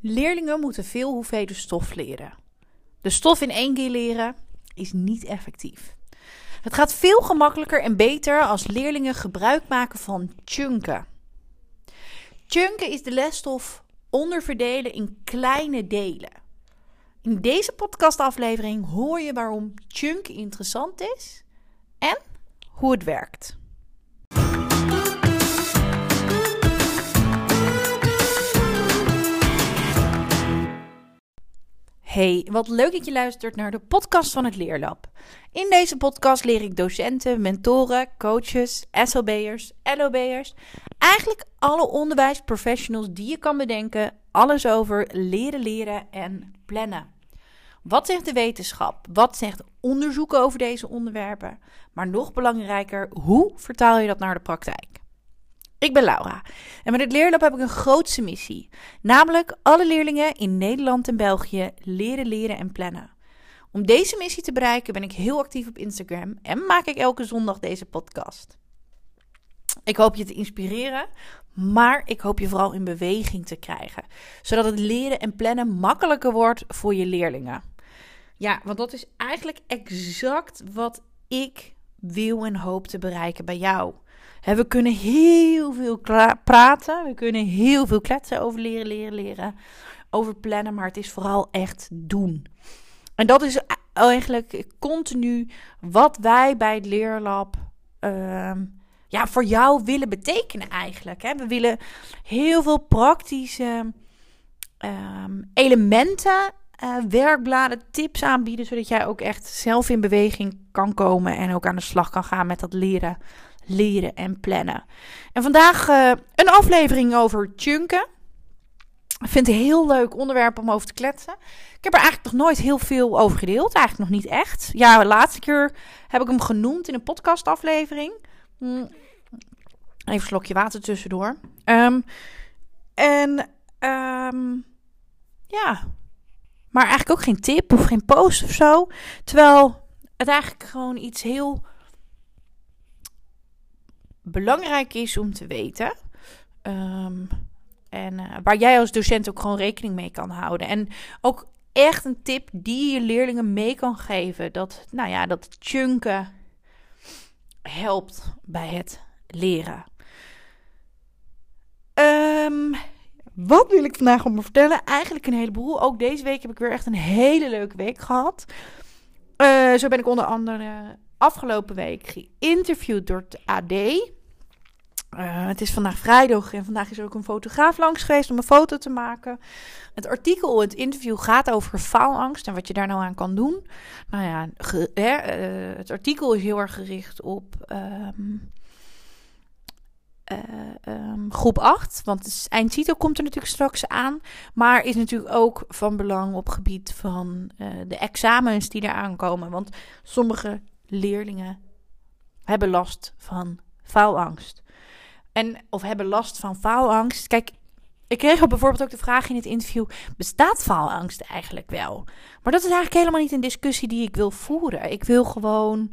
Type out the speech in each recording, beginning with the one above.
Leerlingen moeten veel hoeveelheden stof leren. De stof in één keer leren is niet effectief. Het gaat veel gemakkelijker en beter als leerlingen gebruik maken van chunken. Chunken is de lesstof onderverdelen in kleine delen. In deze podcastaflevering hoor je waarom chunken interessant is en hoe het werkt. Hey, wat leuk dat je luistert naar de podcast van het Leerlab. In deze podcast leer ik docenten, mentoren, coaches, SLB'ers, LOB'ers, eigenlijk alle onderwijsprofessionals die je kan bedenken, alles over leren leren en plannen. Wat zegt de wetenschap? Wat zegt onderzoek over deze onderwerpen? Maar nog belangrijker, hoe vertaal je dat naar de praktijk? Ik ben Laura en met het Leerlab heb ik een grootste missie. Namelijk alle leerlingen in Nederland en België leren leren en plannen. Om deze missie te bereiken ben ik heel actief op Instagram en maak ik elke zondag deze podcast. Ik hoop je te inspireren, maar ik hoop je vooral in beweging te krijgen. Zodat het leren en plannen makkelijker wordt voor je leerlingen. Ja, want dat is eigenlijk exact wat ik wil en hoop te bereiken bij jou. We kunnen heel veel praten, we kunnen heel veel kletsen over leren, leren, leren, over plannen, maar het is vooral echt doen. En dat is eigenlijk continu wat wij bij het Leerlab ehm, ja, voor jou willen betekenen eigenlijk. We willen heel veel praktische ehm, elementen uh, werkbladen, tips aanbieden, zodat jij ook echt zelf in beweging kan komen en ook aan de slag kan gaan met dat leren, leren en plannen. En vandaag uh, een aflevering over chunken. Ik vind het een heel leuk onderwerp om over te kletsen. Ik heb er eigenlijk nog nooit heel veel over gedeeld. Eigenlijk nog niet echt. Ja, de laatste keer heb ik hem genoemd in een podcastaflevering. Hm. Even een slokje water tussendoor. Um, en um, ja, maar eigenlijk ook geen tip of geen post of zo. Terwijl het eigenlijk gewoon iets heel belangrijk is om te weten. Ehm, en uh, waar jij als docent ook gewoon rekening mee kan houden. En ook echt een tip die je leerlingen mee kan geven. Dat, nou ja, dat chunken helpt bij het leren. Um, wat wil ik vandaag om me vertellen? Eigenlijk een heleboel. Ook deze week heb ik weer echt een hele leuke week gehad. Uh, zo ben ik onder andere afgelopen week geïnterviewd door het AD. Eh, het is vandaag vrijdag en vandaag is er ook een fotograaf langs geweest om een foto te maken. Het artikel, het interview gaat over faalangst en wat je daar nou aan kan doen. Nou ja, hè, uh, het artikel is heel erg gericht op um, uh, groep 8. Want eindcito komt er natuurlijk straks aan. Maar is natuurlijk ook van belang op gebied van de examens die eraan komen. Want sommige leerlingen hebben last van faalangst. En, of hebben last van faalangst. Kijk, ik kreeg bijvoorbeeld ook de vraag in het interview: bestaat faalangst eigenlijk wel? Maar dat is eigenlijk helemaal niet een discussie die ik wil voeren. Ik wil gewoon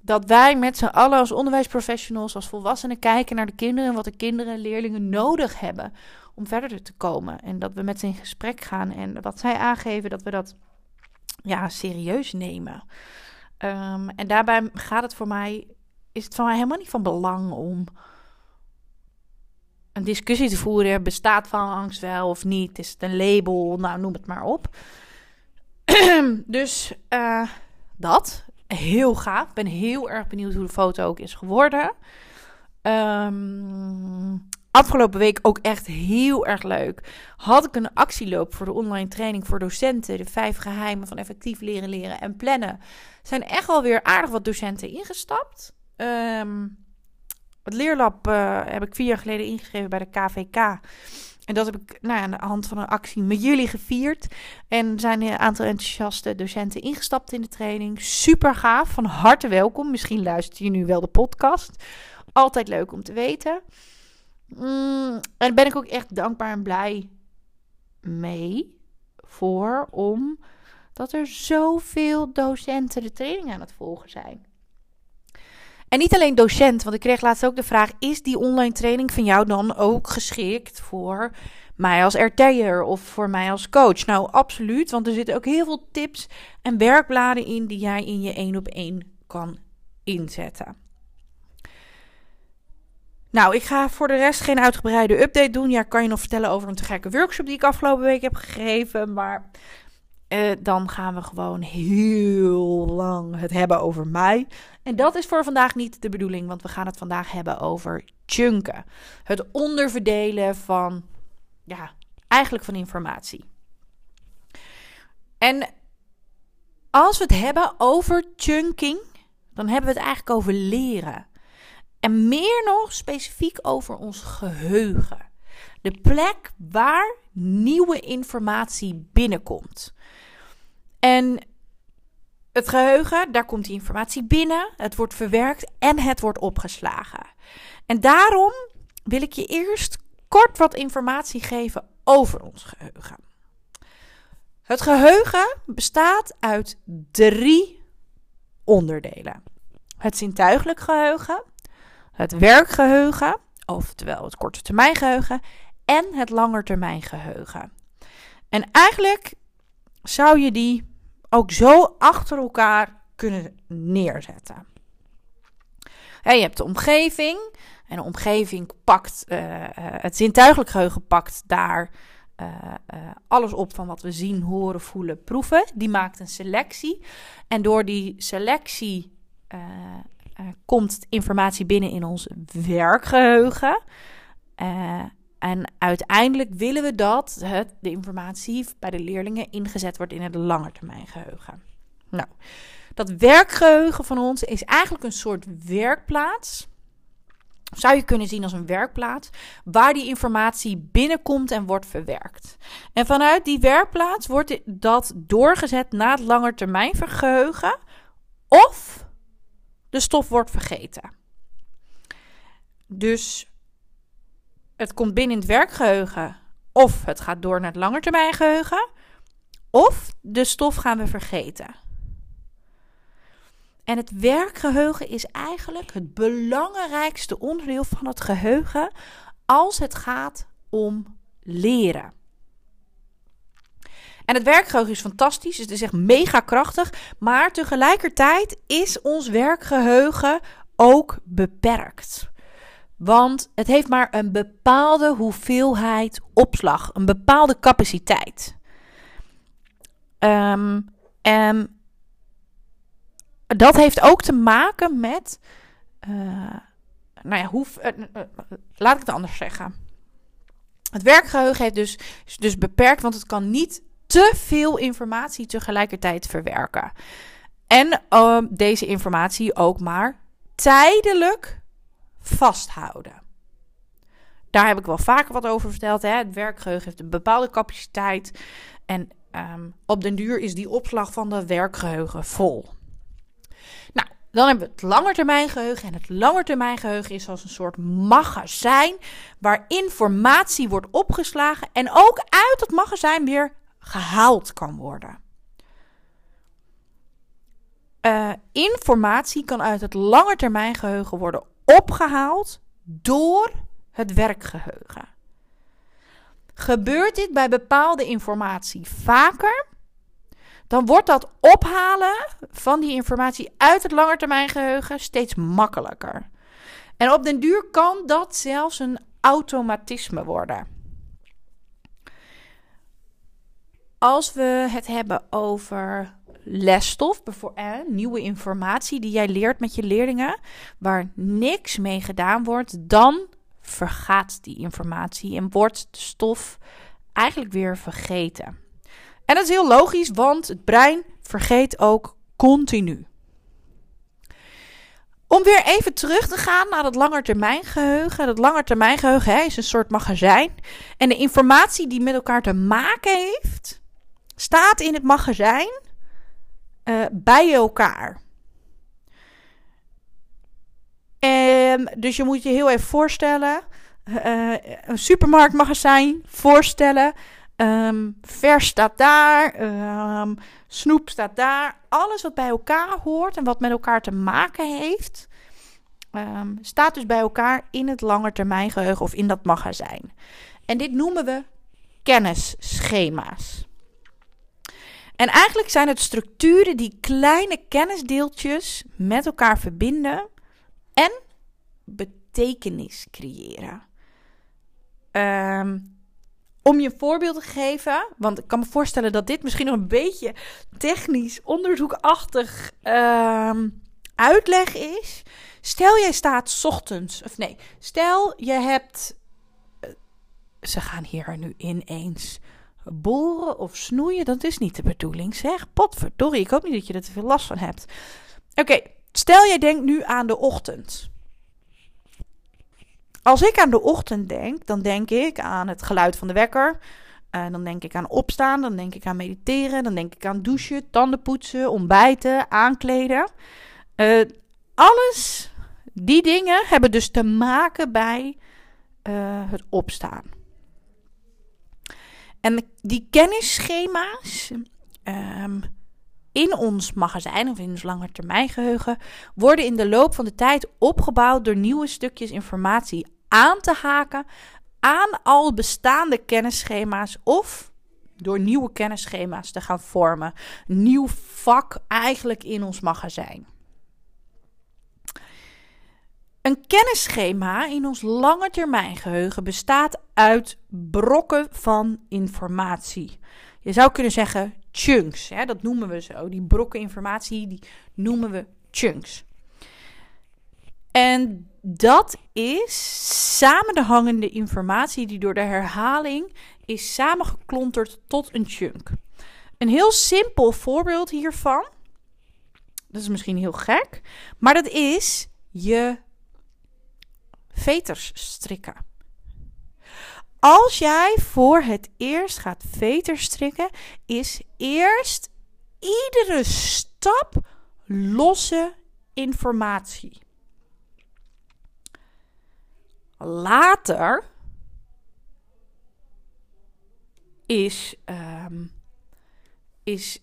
dat wij met z'n allen als onderwijsprofessionals, als volwassenen kijken naar de kinderen en wat de kinderen en leerlingen nodig hebben om verder te komen. En dat we met ze in gesprek gaan en wat zij aangeven, dat we dat ja, serieus nemen. Um, en daarbij gaat het voor mij, is het voor mij helemaal niet van belang om een discussie te voeren. Bestaat van angst wel of niet? Is het een label? Nou, noem het maar op. dus uh, dat heel gaaf. Ik ben heel erg benieuwd hoe de foto ook is geworden. Um, afgelopen week ook echt heel erg leuk. Had ik een actieloop voor de online training voor docenten. De vijf geheimen van effectief leren, leren en plannen. Zijn echt alweer aardig wat docenten ingestapt. Um, het leerlab uh, heb ik vier jaar geleden ingeschreven bij de KVK. En dat heb ik nou, aan de hand van een actie met jullie gevierd. En zijn een aantal enthousiaste docenten ingestapt in de training. Super gaaf, van harte welkom. Misschien luister je nu wel de podcast. Altijd leuk om te weten. Mm, en ben ik ook echt dankbaar en blij mee voor. Omdat er zoveel docenten de training aan het volgen zijn. En niet alleen docent, want ik kreeg laatst ook de vraag: is die online training van jou dan ook geschikt voor mij als RT'er of voor mij als coach? Nou, absoluut, want er zitten ook heel veel tips en werkbladen in die jij in je één op één kan inzetten. Nou, ik ga voor de rest geen uitgebreide update doen. Ja, kan je nog vertellen over een te gekke workshop die ik afgelopen week heb gegeven. Maar uh, dan gaan we gewoon heel lang het hebben over mij. En dat is voor vandaag niet de bedoeling, want we gaan het vandaag hebben over chunken. Het onderverdelen van, ja, eigenlijk van informatie. En als we het hebben over chunking, dan hebben we het eigenlijk over leren. En meer nog specifiek over ons geheugen. De plek waar nieuwe informatie binnenkomt. En het geheugen, daar komt die informatie binnen, het wordt verwerkt en het wordt opgeslagen. En daarom wil ik je eerst kort wat informatie geven over ons geheugen. Het geheugen bestaat uit drie onderdelen: het zintuigelijk geheugen, het werkgeheugen, oftewel het korte termijn geheugen, en het langetermijn geheugen. En eigenlijk zou je die ook zo achter elkaar kunnen neerzetten. je hebt de omgeving. En de omgeving pakt, uh, het zintuigelijk geheugen pakt daar uh, alles op van wat we zien, horen, voelen, proeven. Die maakt een selectie. En door die selectie komt informatie binnen in ons werkgeheugen. En uiteindelijk willen we dat het, de informatie bij de leerlingen ingezet wordt in het langetermijngeheugen. Nou, dat werkgeheugen van ons is eigenlijk een soort werkplaats. Zou je kunnen zien als een werkplaats waar die informatie binnenkomt en wordt verwerkt. En vanuit die werkplaats wordt dat doorgezet naar het langetermijngeheugen of de stof wordt vergeten. Dus het komt binnen in het werkgeheugen. Of het gaat door naar het langetermijngeheugen. Of de stof gaan we vergeten. En het werkgeheugen is eigenlijk het belangrijkste onderdeel van het geheugen als het gaat om leren. En het werkgeheugen is fantastisch, het is echt mega krachtig, maar tegelijkertijd is ons werkgeheugen ook beperkt. Want het heeft maar een bepaalde hoeveelheid opslag, een bepaalde capaciteit. Um, en dat heeft ook te maken met. Uh, nou ja, hoe. Uh, uh, laat ik het anders zeggen. Het werkgeheugen heeft dus, is dus beperkt, want het kan niet te veel informatie tegelijkertijd verwerken. En ehm, deze informatie ook maar tijdelijk vasthouden. Daar heb ik wel vaker wat over verteld. Hè? Het werkgeheugen heeft een bepaalde capaciteit. En um, op den duur is die opslag van de werkgeheugen vol. Nou, dan hebben we het langetermijngeheugen. En het langetermijngeheugen is als een soort magazijn waar informatie wordt opgeslagen en ook uit het magazijn weer gehaald kan worden. Uh, informatie kan uit het langetermijngeheugen worden opgehaald door het werkgeheugen. Gebeurt dit bij bepaalde informatie vaker, dan wordt dat ophalen van die informatie uit het langetermijngeheugen steeds makkelijker. En op den duur kan dat zelfs een automatisme worden. Als we het hebben over lesstof, bijvoorbeeld nieuwe informatie die jij leert met je leerlingen, waar niks mee gedaan wordt, dan vergaat die informatie en wordt de stof eigenlijk weer vergeten. En dat is heel logisch, want het brein vergeet ook continu. Om weer even terug te gaan naar het langetermijngeheugen. Dat langetermijngeheugen hè, is een soort magazijn. En de informatie die met elkaar te maken heeft, staat in het magazijn uh, bij elkaar. Um, dus je moet je heel even voorstellen. Uh, een supermarktmagazijn voorstellen. Um, vers staat daar. Um, snoep staat daar. Alles wat bij elkaar hoort en wat met elkaar te maken heeft. staat dus bij elkaar in het langetermijngeheugen of in dat magazijn. En dit noemen we kennisschema's. En eigenlijk zijn het structuren die kleine kennisdeeltjes met elkaar verbinden en betekenis creëren. Um, om je een voorbeeld te geven, want ik kan me voorstellen dat dit misschien nog een beetje technisch, onderzoekachtig uh, uitleg is. Stel jij staat ochtends, of nee, stel je hebt. Eh, ze gaan hier nu ineens boren of snoeien. Dat is niet de bedoeling, zeg. Potverdorie, ik hoop niet dat je er te veel last van hebt. Oké, stel jij denkt nu aan de ochtend. Als ik aan de ochtend denk, dan denk ik aan het geluid van de wekker. Uh, dan denk ik aan opstaan, dan denk ik aan mediteren, dan denk ik aan douchen, tanden poetsen, ontbijten, aankleden. Uh, alles, die dingen hebben dus te maken bij uh, het opstaan. En die kennisschema's um, in ons magazijn of in ons langetermijngeheugen worden in de loop van de tijd opgebouwd door nieuwe stukjes informatie aan te haken aan al bestaande kennisschema's of door nieuwe kennisschema's te gaan vormen. Nieuw vak eigenlijk in ons magazijn. Een kennisschema in ons lange termijn geheugen bestaat uit brokken van informatie. Je zou kunnen zeggen chunks, hè, dat noemen we zo. Die brokken informatie die noemen we chunks. En dat is samenhangende informatie die door de herhaling is samengeklonterd tot een chunk. Een heel simpel voorbeeld hiervan, dat is misschien heel gek, maar dat is je veters strikken. Als jij voor het eerst gaat veters strikken, is eerst iedere stap losse informatie. Later is, um, is,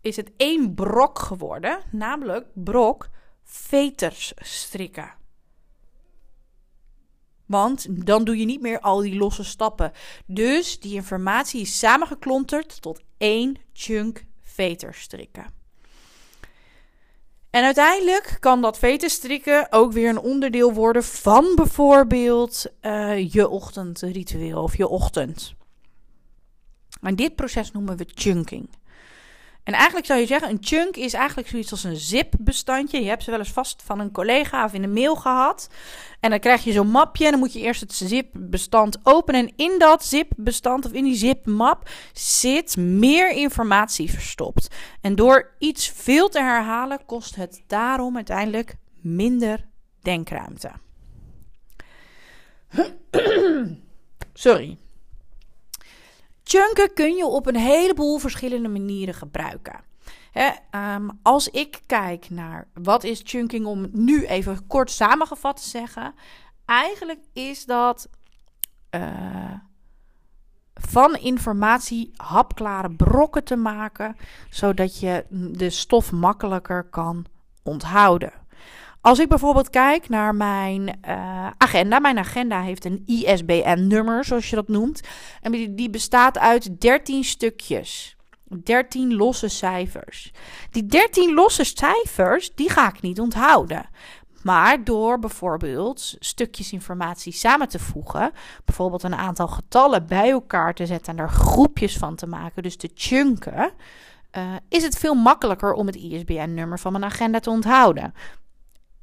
is het één brok geworden, namelijk brok veters strikken. Want dan doe je niet meer al die losse stappen. Dus die informatie is samengeklonterd tot één chunk veters strikken. En uiteindelijk kan dat veterstrikken ook weer een onderdeel worden van bijvoorbeeld uh, je ochtendritueel of je ochtend. En dit proces noemen we chunking. En eigenlijk zou je zeggen, een chunk is eigenlijk zoiets als een zip-bestandje. Je hebt ze wel eens vast van een collega of in een mail gehad. En dan krijg je zo'n mapje en dan moet je eerst het zip-bestand openen. En in dat zip-bestand of in die zip-map zit meer informatie verstopt. En door iets veel te herhalen kost het daarom uiteindelijk minder denkruimte. Sorry. Chunken kun je op een heleboel verschillende manieren gebruiken. Ehm, als ik kijk naar wat is chunking, om nu even kort samengevat te zeggen. Eigenlijk is dat uh, van informatie hapklare brokken te maken, zodat je de stof makkelijker kan onthouden. Als ik bijvoorbeeld kijk naar mijn uh, agenda. Mijn agenda heeft een ISBN-nummer, zoals je dat noemt. En die, bestaat uit 13 stukjes. 13 losse cijfers. Die 13 losse cijfers, die ga ik niet onthouden. Maar door bijvoorbeeld stukjes informatie samen te voegen, bijvoorbeeld een aantal getallen bij elkaar te zetten en er groepjes van te maken, dus te chunken, uh, is het veel makkelijker om het ISBN-nummer van mijn agenda te onthouden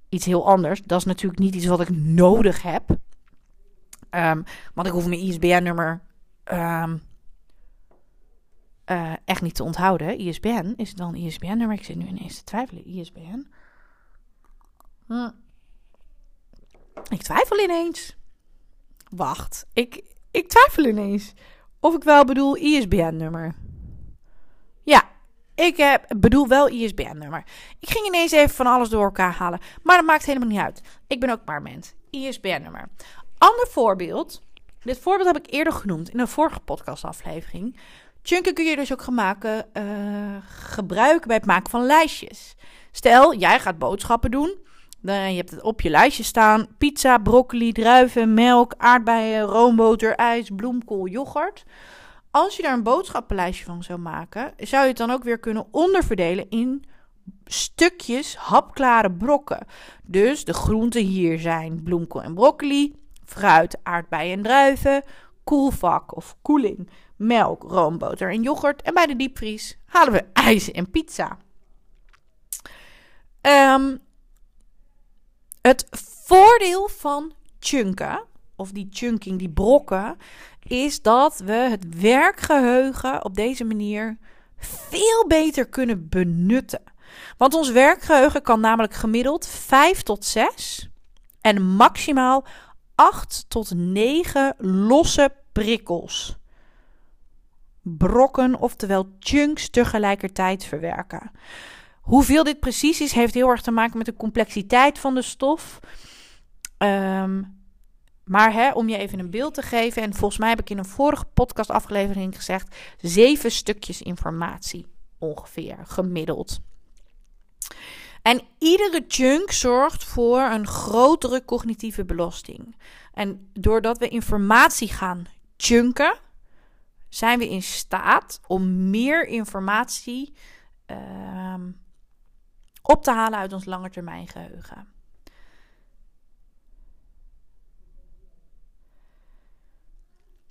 iets heel anders. Dat is natuurlijk niet iets wat ik nodig heb. Um, want ik hoef mijn ISBN-nummer um, uh, echt niet te onthouden. ISBN, is dan ISBN-nummer? Ik zit nu ineens te twijfelen. ISBN. Hm. Ik twijfel ineens. Wacht, ik, ik twijfel ineens. Of ik wel bedoel ISBN-nummer. Ja, ik heb, bedoel wel ISBN-nummer. Ik ging ineens even van alles door elkaar halen. Maar dat maakt helemaal niet uit. Ik ben ook maar mens. ISBN-nummer. Ander voorbeeld. Dit voorbeeld heb ik eerder genoemd in een vorige podcastaflevering. Chunken kun je dus ook maken, uh, gebruiken bij het maken van lijstjes. Stel, jij gaat boodschappen doen. Dan, je hebt het op je lijstje staan: pizza, broccoli, druiven, melk, aardbeien, roomboter, ijs, bloemkool, yoghurt. Als je daar een boodschappenlijstje van zou maken, zou je het dan ook weer kunnen onderverdelen in stukjes hapklare brokken. Dus de groenten hier zijn bloemkool en broccoli, fruit, aardbeien en druiven, koelvak of koeling, melk, roomboter en yoghurt. En bij de diepvries halen we ijs en pizza. Um, het voordeel van chunken, of die chunking, die brokken, is dat we het werkgeheugen op deze manier veel beter kunnen benutten. Want ons werkgeheugen kan namelijk gemiddeld 5 tot 6 en maximaal 8 tot 9 losse prikkels. Brokken, oftewel chunks, tegelijkertijd verwerken. Hoeveel dit precies is, heeft heel erg te maken met de complexiteit van de stof. Um, maar hè, om je even een beeld te geven, en volgens mij heb ik in een vorige podcastaflevering gezegd: zeven stukjes informatie ongeveer gemiddeld. En iedere chunk zorgt voor een grotere cognitieve belasting. En doordat we informatie gaan chunken, zijn we in staat om meer informatie uh, op te halen uit ons langetermijngeheugen.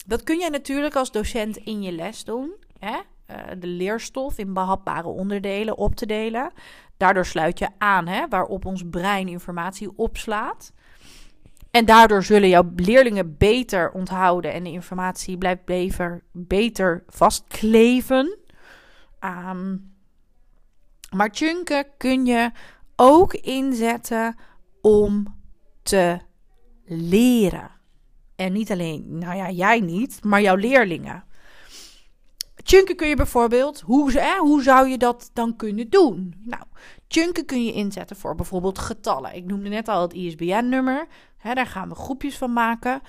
Dat kun je natuurlijk als docent in je les doen. Hè? Uh, de leerstof in behapbare onderdelen op te delen. Daardoor sluit je aan hè, waarop ons brein informatie opslaat. En daardoor zullen jouw leerlingen beter onthouden en de informatie blijft beter, beter vastkleven. Um, maar chunken kun je ook inzetten om te leren. En niet alleen, nou ja, jij niet, maar jouw leerlingen. Chunken kun je bijvoorbeeld, hoe, hoe zou je dat dan kunnen doen? Nou, chunken kun je inzetten voor bijvoorbeeld getallen. Ik noemde net al het ISBN-nummer. Daar gaan we groepjes van maken.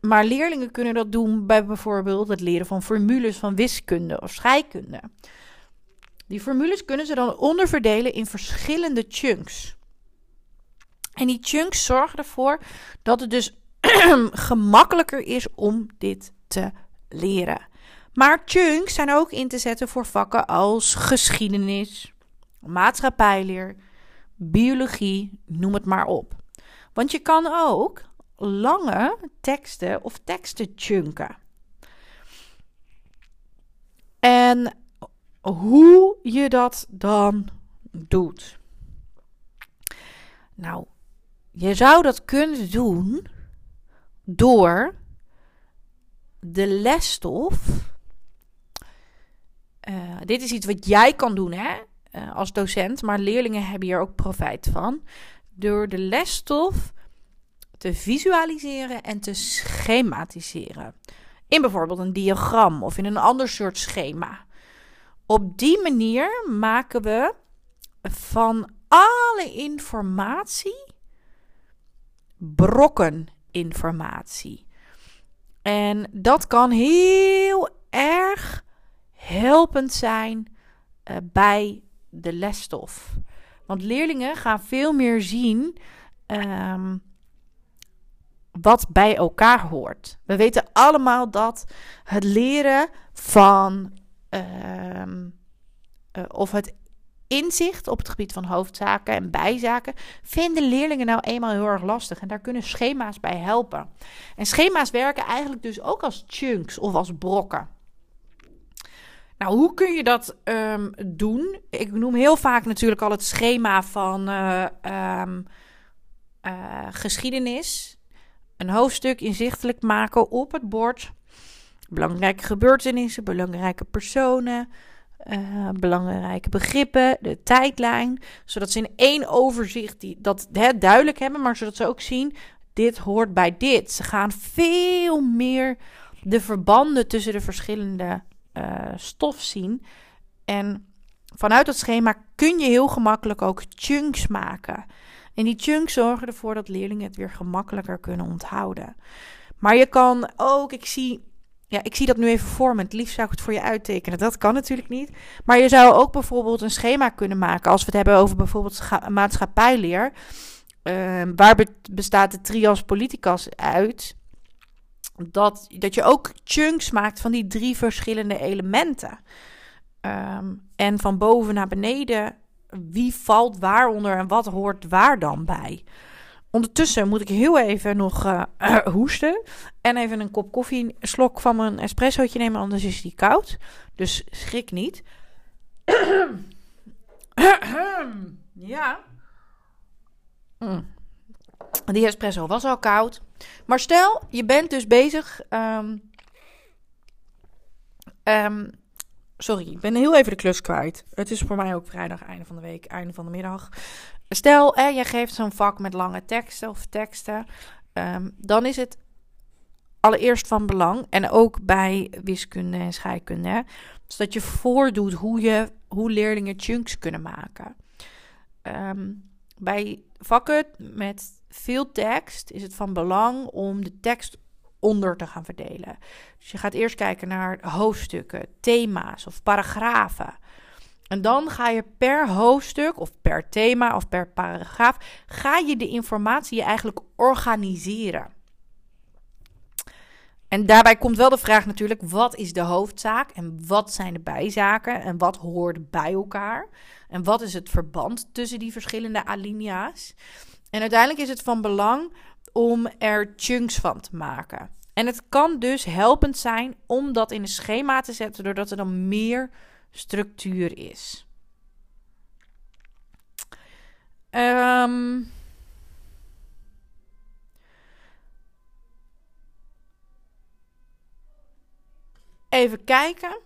Maar leerlingen kunnen dat doen bij bijvoorbeeld het leren van formules van wiskunde of scheikunde. Die formules kunnen ze dan onderverdelen in verschillende chunks. En die chunks zorgen ervoor dat het dus gemakkelijker is om dit te leren. Maar chunks zijn ook in te zetten voor vakken als geschiedenis, maatschappijleer, biologie, noem het maar op. Want je kan ook lange teksten of teksten chunken. En hoe je dat dan doet. Nou, je zou dat kunnen doen door de lesstof. Uh, dit is iets wat jij kan doen hè, uh, als docent, maar leerlingen hebben hier ook profijt van. Door de lesstof te visualiseren en te schematiseren. In bijvoorbeeld een diagram of in een ander soort schema. Op die manier maken we van alle informatie brokken informatie. En dat kan heel erg helpend zijn uh, bij de lesstof. Want leerlingen gaan veel meer zien um, wat bij elkaar hoort. We weten allemaal dat het leren van uh, uh, of het inzicht op het gebied van hoofdzaken en bijzaken vinden leerlingen nou eenmaal heel erg lastig. En daar kunnen schema's bij helpen. En schema's werken eigenlijk dus ook als chunks of als brokken. Nou, hoe kun je dat um, doen? Ik noem heel vaak natuurlijk al het schema van uh, um, uh, geschiedenis. Een hoofdstuk inzichtelijk maken op het bord. Belangrijke gebeurtenissen, belangrijke personen, uh, belangrijke begrippen, de tijdlijn, zodat ze in één overzicht die, dat hè, duidelijk hebben, maar zodat ze ook zien, dit hoort bij dit. Ze gaan veel meer de verbanden tussen de verschillende uh, stof zien. En vanuit dat schema kun je heel gemakkelijk ook chunks maken. En die chunks zorgen ervoor dat leerlingen het weer gemakkelijker kunnen onthouden. Maar je kan ook, ik zie ja, ik zie dat nu even voor me. Het liefst zou ik het voor je uittekenen. Dat kan natuurlijk niet. Maar je zou ook bijvoorbeeld een schema kunnen maken. Als we het hebben over bijvoorbeeld maatschappijleer. Ehm, waar bestaat de trias politicas uit? Dat, dat je ook chunks maakt van die drie verschillende elementen. Ehm, en van boven naar beneden, wie valt waaronder en wat hoort waar dan bij? Ondertussen moet ik heel even nog uh, hoesten. En even een kop koffie, slok van mijn espressootje nemen, anders is die koud. Dus schrik niet. ja. Mm. Die espresso was al koud. Maar stel, je bent dus bezig. Um, um, sorry, ik ben heel even de klus kwijt. Het is voor mij ook vrijdag, einde van de week, einde van de middag. Stel, hè, je geeft zo'n vak met lange teksten of teksten. Um, dan is het allereerst van belang, en ook bij wiskunde en scheikunde, dus dat je voordoet hoe, je, hoe leerlingen chunks kunnen maken. Um, bij vakken met veel tekst is het van belang om de tekst onder te gaan verdelen. Dus je gaat eerst kijken naar hoofdstukken, thema's of paragrafen. En dan ga je per hoofdstuk of per thema of per paragraaf ga je de informatie eigenlijk organiseren. En daarbij komt wel de vraag natuurlijk: wat is de hoofdzaak en wat zijn de bijzaken en wat hoort bij elkaar? En wat is het verband tussen die verschillende alinea's? En uiteindelijk is het van belang om er chunks van te maken. En het kan dus helpend zijn om dat in een schema te zetten, doordat er dan meer structuur is. Um, even kijken.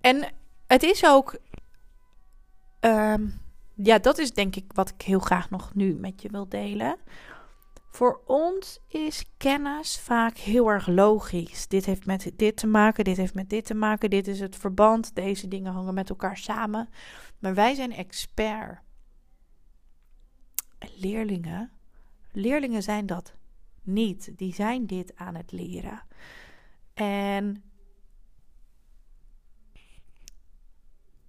En het is ook. Um, ja, dat is denk ik wat ik heel graag nog nu met je wil delen. Voor ons is kennis vaak heel erg logisch. Dit heeft met dit te maken, dit heeft met dit te maken, dit is het verband, deze dingen hangen met elkaar samen. Maar wij zijn expert. Leerlingen, leerlingen zijn dat niet. Die zijn dit aan het leren. En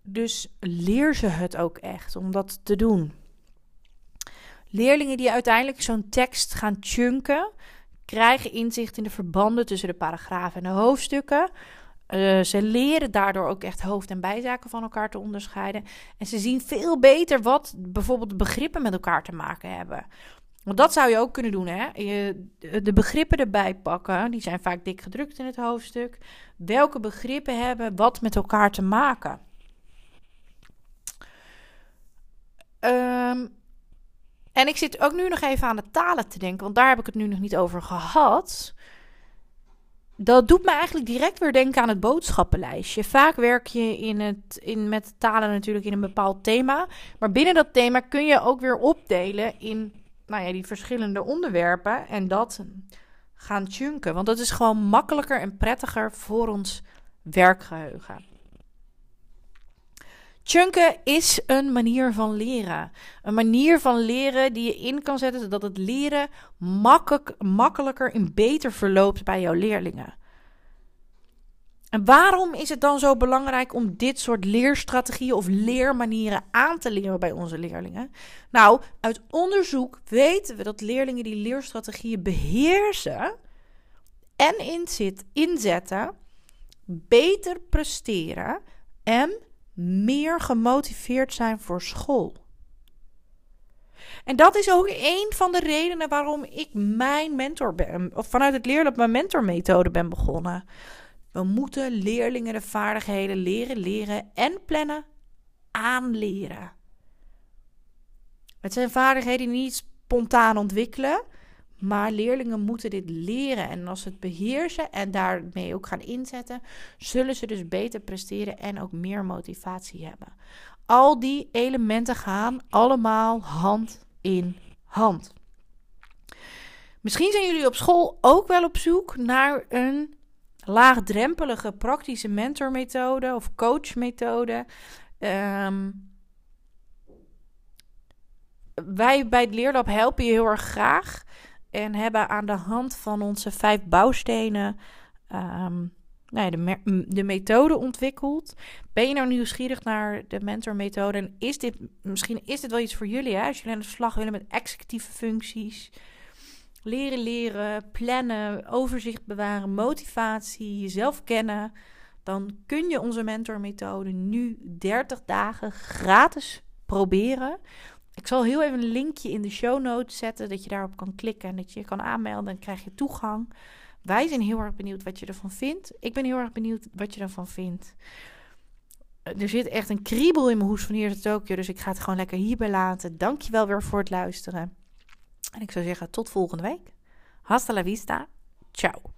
dus leer ze het ook echt om dat te doen. Leerlingen die uiteindelijk zo'n tekst gaan chunken, krijgen inzicht in de verbanden tussen de paragrafen en de hoofdstukken. Uh, ze leren daardoor ook echt hoofd- en bijzaken van elkaar te onderscheiden. En ze zien veel beter wat bijvoorbeeld begrippen met elkaar te maken hebben. Want dat zou je ook kunnen doen, hè? Je, de begrippen erbij pakken, die zijn vaak dik gedrukt in het hoofdstuk. Welke begrippen hebben wat met elkaar te maken? Um, en ik zit ook nu nog even aan de talen te denken, want daar heb ik het nu nog niet over gehad. Dat doet me eigenlijk direct weer denken aan het boodschappenlijstje. Vaak werk je in het, in, met talen natuurlijk in een bepaald thema. Maar binnen dat thema kun je ook weer opdelen in nou ja, die verschillende onderwerpen. En dat gaan chunken. Want dat is gewoon makkelijker en prettiger voor ons werkgeheugen. Chunken is een manier van leren. Een manier van leren die je in kan zetten zodat het leren makkelijk, makkelijker en beter verloopt bij jouw leerlingen. En waarom is het dan zo belangrijk om dit soort leerstrategieën of leermanieren aan te leren bij onze leerlingen? Nou, uit onderzoek weten we dat leerlingen die leerstrategieën beheersen en inzet, inzetten, beter presteren en meer gemotiveerd zijn voor school. En dat is ook een van de redenen waarom ik mijn mentor ben, of vanuit het leerlab mijn mentormethode ben begonnen. We moeten leerlingen de vaardigheden leren, leren en plannen aanleren. Het zijn vaardigheden die niet spontaan ontwikkelen, maar leerlingen moeten dit leren. En als ze het beheersen en daarmee ook gaan inzetten, zullen ze dus beter presteren en ook meer motivatie hebben. Al die elementen gaan allemaal hand in hand. Misschien zijn jullie op school ook wel op zoek naar een laagdrempelige praktische mentormethode of coachmethode. Um, wij bij het Leerlab helpen je heel erg graag. En hebben aan de hand van onze vijf bouwstenen. Um, nou ja, de, de methode ontwikkeld. Ben je nou nieuwsgierig naar de mentormethode? En is dit, misschien is dit wel iets voor jullie, hè? als jullie aan de slag willen met executieve functies. Leren, leren, plannen, overzicht bewaren, motivatie, jezelf kennen. Dan kun je onze mentormethode nu 30 dagen gratis proberen. Ik zal heel even een linkje in de show notes zetten, dat je daarop kan klikken en dat je je kan aanmelden. Dan krijg je toegang. Wij zijn heel erg benieuwd wat je ervan vindt. Ik ben heel erg benieuwd wat je ervan vindt. Er zit echt een kriebel in mijn hoes van hier tot Tokio, dus ik ga het gewoon lekker hierbij laten. Dankjewel weer voor het luisteren. En ik zou zeggen tot volgende week. Hasta la vista. Ciao.